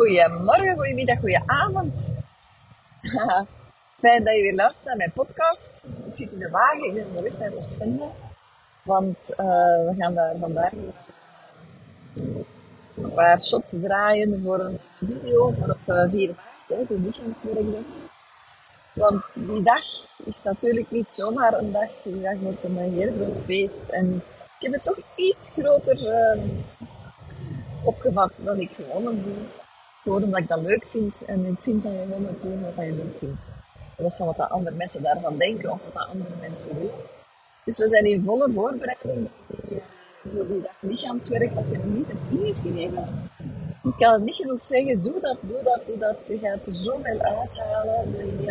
Goedemorgen, goedemiddag, goedenavond. Fijn dat je weer luistert naar mijn podcast. Ik zit in de wagen, ik ben onderweg naar Oostende. Want uh, we gaan daar vandaag een paar shots draaien voor een video voor op uh, 4 maart, hè, de lichaamswerkdag. Want die dag is natuurlijk niet zomaar een dag. Die dag wordt een heel groot feest. En ik heb het toch iets groter uh, opgevat dan ik gewoon doe. Gewoon omdat ik dat leuk vind. En ik vind dat je gewoon moet doen wat je leuk vindt. Los van wat andere mensen daarvan denken of wat andere mensen willen. Dus we zijn in volle voorbereiding voor die dag lichaamswerk. Als je nog niet hebt ingeschreven, ik kan het niet genoeg zeggen. Doe dat, doe dat, doe dat. Je gaat er zoveel uithalen dat je die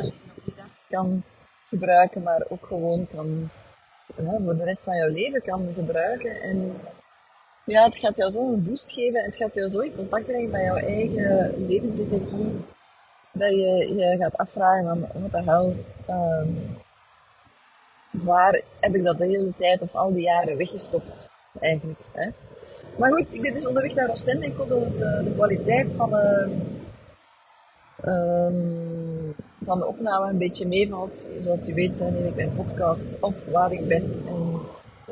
dag kan gebruiken, maar ook gewoon kan, voor de rest van je leven kan gebruiken. En ja, het gaat jou zo een boost geven en het gaat jou zo in contact brengen met jouw eigen levensenergie. Dat je je gaat afvragen van, wat de hel, um, waar heb ik dat de hele tijd of al die jaren weggestopt eigenlijk. Hè? Maar goed, ik ben dus onderweg naar Oostende. Ik hoop dat uh, de kwaliteit van um, van de opname een beetje meevalt. Zoals je weet neem ik mijn podcast op waar ik ben en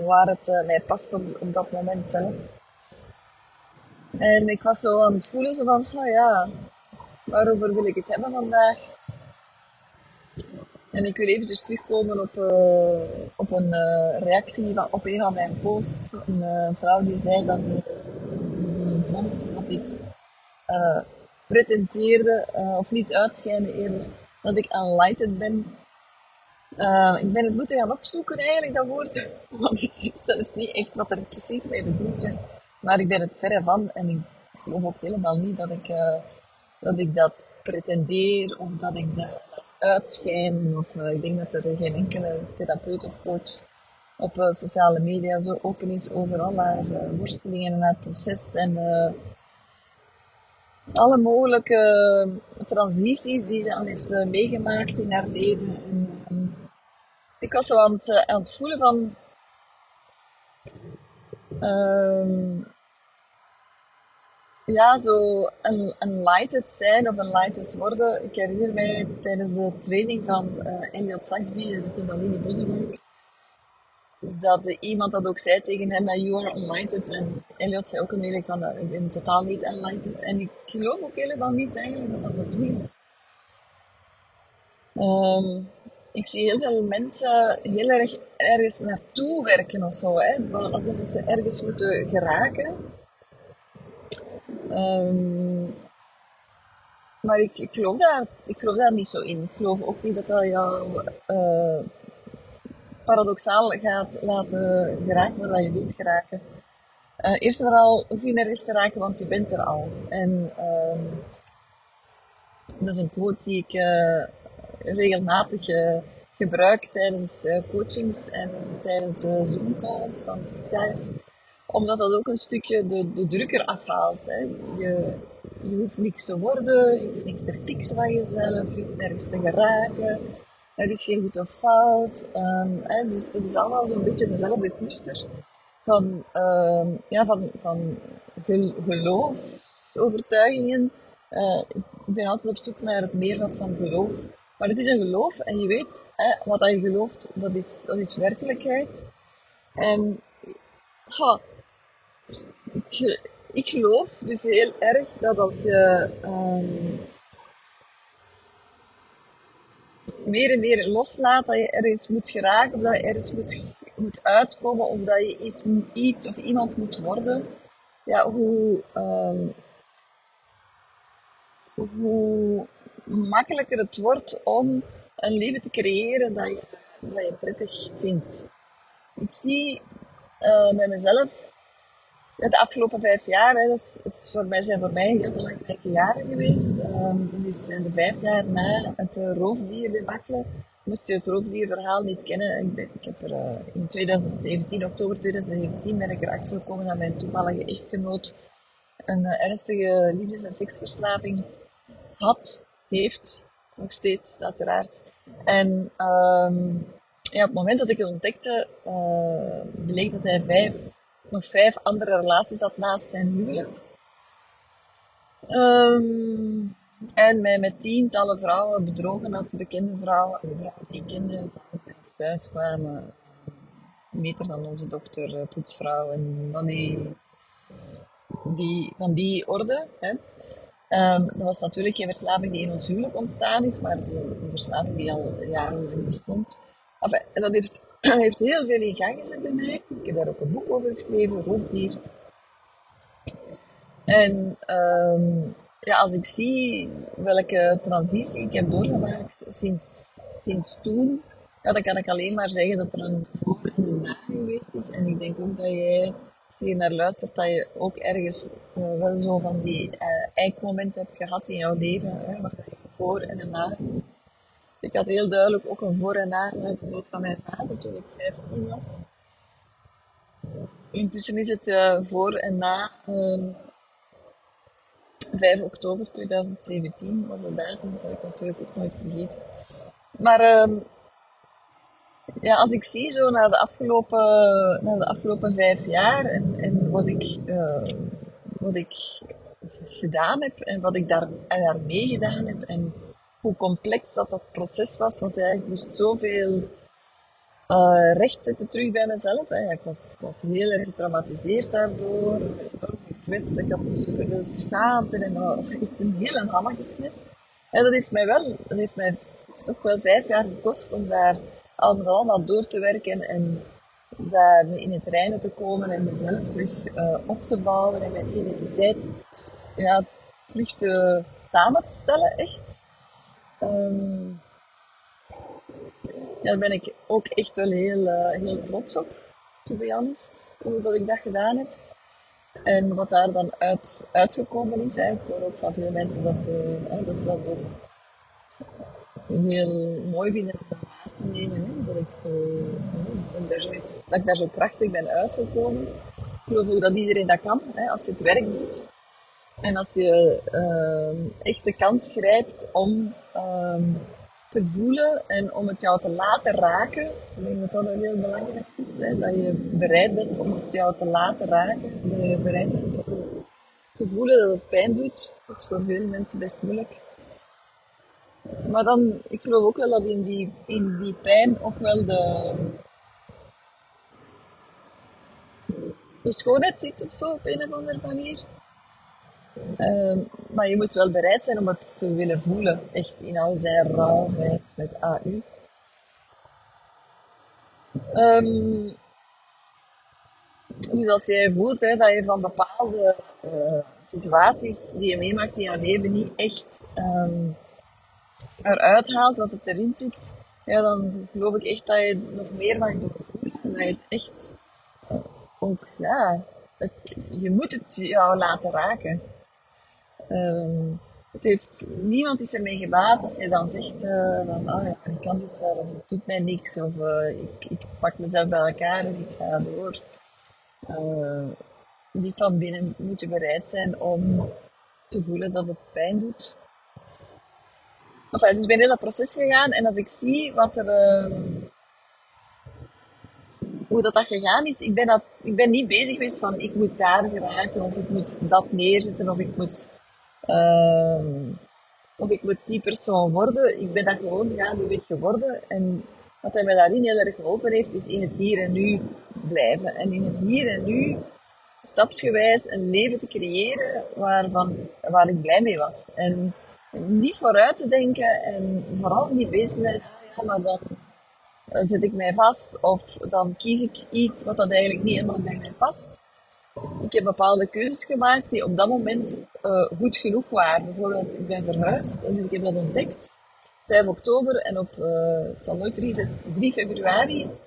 waar het uh, mij past op, op dat moment zelf. En ik was zo aan het voelen zo van, oh ja, waarover wil ik het hebben vandaag? En ik wil even dus terugkomen op, uh, op een uh, reactie van, op een van mijn posts. Een vrouw die zei dat ze vond dat ik pretenteerde, of niet uitschijnen eerder, dat ik enlightened ben. Ik ben het moeten gaan opzoeken eigenlijk, dat woord. Want ik wist zelfs niet echt wat er precies mee bedoeld werd. Maar ik ben het verre van en ik geloof ook helemaal niet dat ik, dat, ik dat pretendeer of dat ik dat uitschijnen. Of uh, ik denk dat er geen enkele therapeut of coach op uh, sociale media zo open is over al haar worstelingen en haar proces. En alle mogelijke transities die ze aan heeft meegemaakt in haar leven. Ik was zo aan het, het voelen van. Ehm, ja, zo een enlightened zijn of enlightened worden. Ik herinner mij tijdens de training van uh, Elliot Saxby, de Kundalini Bodywork, dat iemand dat ook zei tegen hem, you are enlightened. En Elliot zei ook een van, uh, ik ben totaal niet enlightened. En ik geloof ook helemaal niet eigenlijk dat dat het doel is. Um, ik zie heel veel mensen heel erg ergens naartoe werken of zo. Hè? Alsof ze ergens moeten geraken. Um, maar ik, ik, geloof daar, ik geloof daar niet zo in. Ik geloof ook niet dat dat jou uh, paradoxaal gaat laten geraken waar je wilt geraken. Uh, eerst en vooral hoef je nergens te raken, want je bent er al. En um, dat is een quote die ik uh, regelmatig gebruik tijdens coachings en tijdens Zoom-calls van Vitaif omdat dat ook een stukje de, de druk eraf. Hè. Je, je hoeft niks te worden, je hoeft niks te fixen van jezelf, je hoeft nergens te geraken. Er is geen goed of fout. Um, hè, dus dat is allemaal zo'n beetje dezelfde cluster van, um, ja, van, van geloofsovertuigingen. Uh, ik ben altijd op zoek naar het meervat van geloof. Maar het is een geloof en je weet, hè, wat je gelooft, dat is, dat is werkelijkheid. En ha, ik, geloof dus heel erg dat als je um, meer en meer loslaat dat je ergens moet geraken, of dat je ergens moet, moet uitkomen, of dat je iets, iets of iemand moet worden, ja, hoe, um, hoe makkelijker het wordt om een leven te creëren dat je, dat je prettig vindt. Ik zie uh, bij mezelf de afgelopen vijf jaar, hè, is, voor mij, zijn voor mij heel belangrijke jaren geweest. Um, dit zijn de vijf jaar na het uh, roofdierdebakkelen. Moest je het roofdierverhaal niet kennen, ik, ben, ik heb er uh, in 2017, oktober 2017, ben ik erachter gekomen dat mijn toenmalige echtgenoot een ernstige liefdes- en seksverslaving had, heeft, nog steeds uiteraard. En um, ja, op het moment dat ik het ontdekte, bleek dat hij vijf nog vijf andere relaties had naast zijn huwelijk. Ehm, en mij met tientallen vrouwen bedrogen had, bekende vrouwen, kende, vrouwen die thuis kwamen. Meter dan onze dochter, eh, poetsvrouw en van die, die, van die orde. Hè. Ehm, dat was natuurlijk geen verslaving die in ons huwelijk ontstaan is, maar het is een verslaving die al jarenlang bestond. En dat heeft, heeft heel veel in gang gezet bij mij. Ik heb daar ook een boek over geschreven, Roofdier. En um, ja, als ik zie welke transitie ik heb doorgemaakt sinds, sinds toen, ja, dan kan ik alleen maar zeggen dat er een een na geweest is. En ik denk ook dat jij, als je naar luistert, dat je ook ergens uh, wel zo van die uh, eikmomenten hebt gehad in jouw leven, hè, voor en na. Ik had heel duidelijk ook een voor en na met de dood van mijn vader toen ik 15 was. Intussen is het uh, voor en na 5 oktober 2017 was de datum, dat ik natuurlijk ook nooit vergeten. Maar uh, ja, als ik zie zo naar de afgelopen, naar de afgelopen vijf jaar en, en wat, ik, uh, wat ik gedaan heb en wat ik daar, daarmee gedaan heb en hoe complex dat, dat proces was, want ja, ik moest zoveel uh, recht zetten terug bij mezelf. Hè. Ik, was, ik was heel erg getraumatiseerd daardoor gekwetst. Ik had super veel schaamte en uh, echt een hele hammer gesnist. En dat heeft mij wel, dat heeft mij toch wel vijf jaar gekost om daar allemaal, allemaal door te werken en daar in het reinen te komen en mezelf terug uh, op te bouwen en mijn identiteit ja, terug te, samen te stellen, echt. Um, ja, daar ben ik ook echt wel heel, uh, heel trots op, to be honest, hoe dat ik dat gedaan heb. En wat daar dan uit, uitgekomen is, ik hoor ook van veel mensen dat ze, dat, ze dat ook heel mooi vinden om dat waar te Hè, dat, ik daar dat ik daar zo krachtig ben uitgekomen. Ik geloof ook dat iedereen dat kan, hè, als je het werk doet. En als je uh, echt de kans grijpt om uh, te voelen en om het jou te laten raken. Ik denk dat dat heel belangrijk is. Dat je bereid bent om het jou te laten raken. Dat je bereid bent om te voelen dat het pijn doet. Dat is voor veel mensen best moeilijk. Maar dan, ik geloof ook wel dat in die, in die pijn ook wel de, schoonheid zit of zo op een of andere manier. Ehm, maar je moet wel bereid zijn om het te willen voelen. Echt in al zijn rauwheid met AU. Um, dus als jij voelt hè, dat je van bepaalde uh, situaties die je meemaakt in je leven niet echt um, eruit haalt wat het erin zit, ja, dan geloof ik echt dat je nog meer mag doorvoelen. En dat je het echt uh, ook, ja, je moet het jou laten raken. Um, het heeft, niemand is ermee gebaat als je dan zegt uh, van, oh ja, ik kan dit wel, of het doet mij niks, of uh, ik, ik pak mezelf bij elkaar en ik ga door. Uh, die van binnen moeten bereid zijn om te voelen dat het pijn doet. Dus ik ben in dat proces gegaan en als ik zie wat er, hoe dat, dat gegaan is, ik ben, dat, ik ben niet bezig geweest van ik moet daar geraken of ik moet dat neerzetten of ik moet Uh, of ik moet die persoon worden. Ik ben dat gewoon gaandeweg geworden. En wat hij mij daarin heel erg geholpen heeft, is in het hier en nu blijven. En in het hier en nu stapsgewijs een leven te creëren waarvan, waar ik blij mee was. En niet vooruit te denken en vooral niet bezig zijn, ja, maar dan zet ik mij vast of dan kies ik iets wat dat eigenlijk niet helemaal bij mij past ik heb bepaalde keuzes gemaakt die op dat moment uh, goed genoeg waren. Bijvoorbeeld, ik ben verhuisd, dus ik heb dat ontdekt. 5 oktober en op, uh, het zal nooit 3, 3 februari, een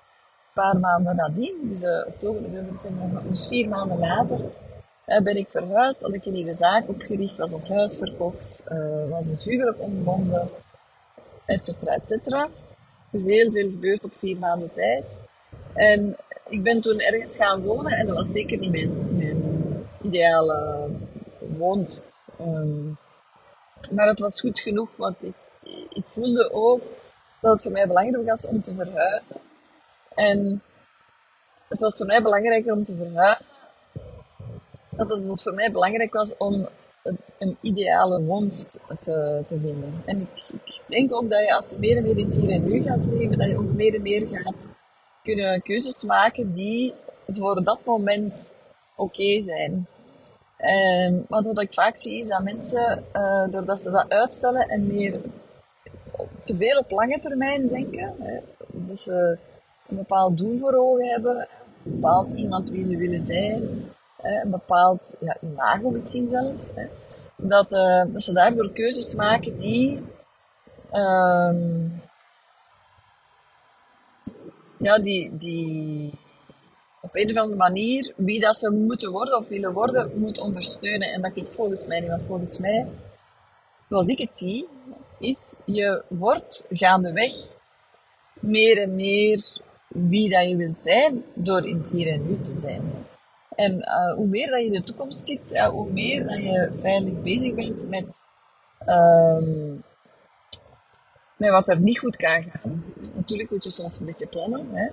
paar maanden nadien, dus oktober, november, dus vier maanden later, ben ik verhuisd, had ik een nieuwe zaak opgericht, was ons huis verkocht, was een huwelijk ontbonden, et cetera, et cetera. Dus heel veel gebeurd op vier maanden tijd. En ik ben toen ergens gaan wonen en dat was zeker niet mijn, ideale woonst. Um, maar het was goed genoeg, want ik, ik voelde ook dat het voor mij belangrijk was om te verhuizen. En het was voor mij belangrijker om te verhuizen. Dat het voor mij belangrijk was om een ideale wonst te, te vinden. En ik, ik, denk ook dat je als je meer en meer in het hier en nu gaat leven, dat je ook meer en meer gaat kunnen keuzes maken die voor dat moment oké zijn. En wat ik vaak zie is dat mensen, uh, doordat ze dat uitstellen en meer te veel op lange termijn denken, hè, dus ze een bepaald doel voor ogen hebben, bepaald iemand wie ze willen zijn, een bepaald ja, imago misschien zelfs, hè, dat, uh, dat ze daardoor keuzes maken die uh, ja, die, die op een of andere manier wie dat ze moeten worden of willen worden, moet ondersteunen. En dat klopt volgens mij niet, want volgens mij, zoals ik het zie, is je wordt gaandeweg meer en meer wie dat je wilt zijn door in het hier en nu te zijn. En uh, hoe meer dat je in de toekomst ziet, ja, hoe meer dat je veilig bezig bent met, um, met wat er niet goed kan gaan. Natuurlijk moet je soms een beetje plannen, hè?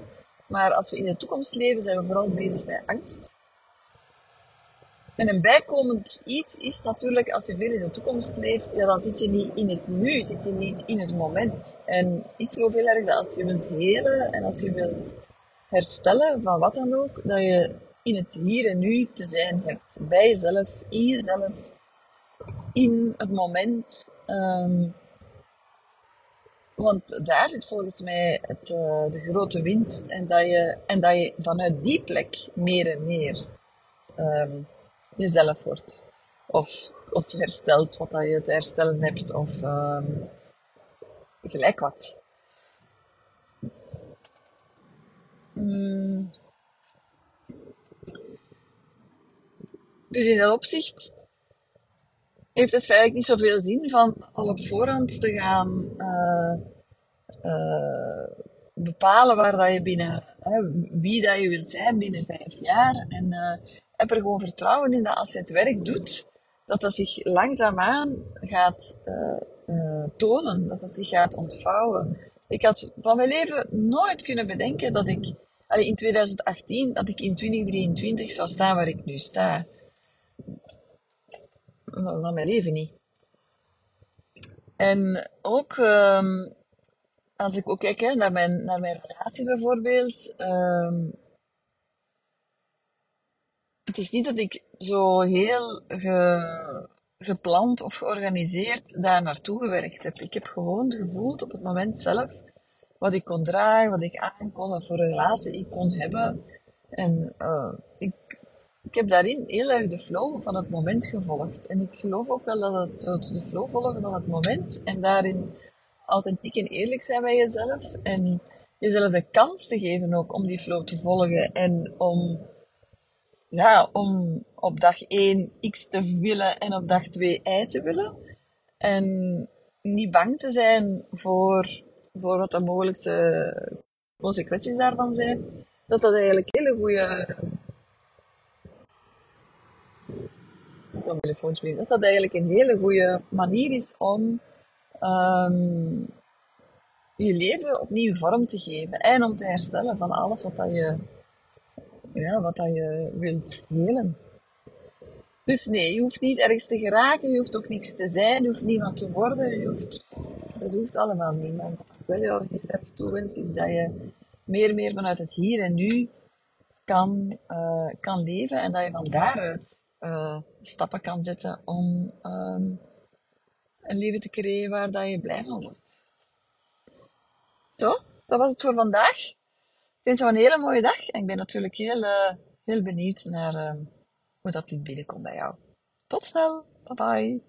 maar als we in de toekomst leven, zijn we vooral bezig met angst. En een bijkomend iets is natuurlijk, als je veel in de toekomst leeft, ja, dan zit je niet in het nu, zit je niet in het moment. En ik geloof heel erg dat als je wilt helen en als je wilt herstellen van wat dan ook, dat je in het hier en nu te zijn hebt. Bij jezelf, in jezelf, in het moment. Um, want daar zit volgens mij het, uh, de grote winst. En dat, je, en dat je vanuit die plek meer en meer um, jezelf wordt. Of, of herstelt wat dat je te herstellen hebt. Of um, gelijk wat. Mm. Dus in dat opzicht heeft het eigenlijk niet zoveel zin van al op voorhand te gaan uh, uh, bepalen waar dat je binnen, wie dat je wilt zijn binnen vijf jaar. En uh, heb er gewoon vertrouwen in dat als je het werk doet, dat dat zich langzaamaan gaat tonen, dat dat zich gaat ontvouwen. Ik had van mijn leven nooit kunnen bedenken dat ik in 2018, dat ik in 2023 zou staan waar ik nu sta van mijn leven niet. En ook, um, als ik ook kijk hè, naar, mijn, naar mijn relatie bijvoorbeeld, um, het is niet dat ik zo heel ge, gepland of georganiseerd daar naartoe gewerkt heb. Ik heb gewoon gevoeld op het moment zelf wat ik kon dragen, wat ik aan kon, wat voor relatie ik kon hebben. En ik ik heb daarin heel erg de flow van het moment gevolgd. En ik geloof ook wel dat het zo de flow volgen van het moment en daarin authentiek en eerlijk zijn bij jezelf en jezelf de kans te geven ook om die flow te volgen en om, ja, om op dag 1 X te willen en op dag 2 Y te willen. En niet bang te zijn voor, voor wat de mogelijkste consequenties daarvan zijn. Dat dat eigenlijk hele goede telefoon Dat dat eigenlijk een hele goede manier is om um, je leven opnieuw vorm te geven. En om te herstellen van alles wat, dat je, ja, wat dat je wilt helen. Dus nee, je hoeft niet ergens te geraken, je hoeft ook niks te zijn, je hoeft niemand te worden, je hoeft, dat hoeft allemaal niet. Maar wat ik wel jou heel erg toewens, is dat je meer en meer vanuit het hier en nu kan, uh, kan leven en dat je van daaruit uh, stappen kan zetten om um, een leven te creëren waar dat je blij van wordt. Zo, dat was het voor vandaag. Ik wens jou een hele mooie dag en ik ben natuurlijk heel, uh, heel benieuwd naar uh, hoe dat dit binnenkomt bij jou. Tot snel, bye bye.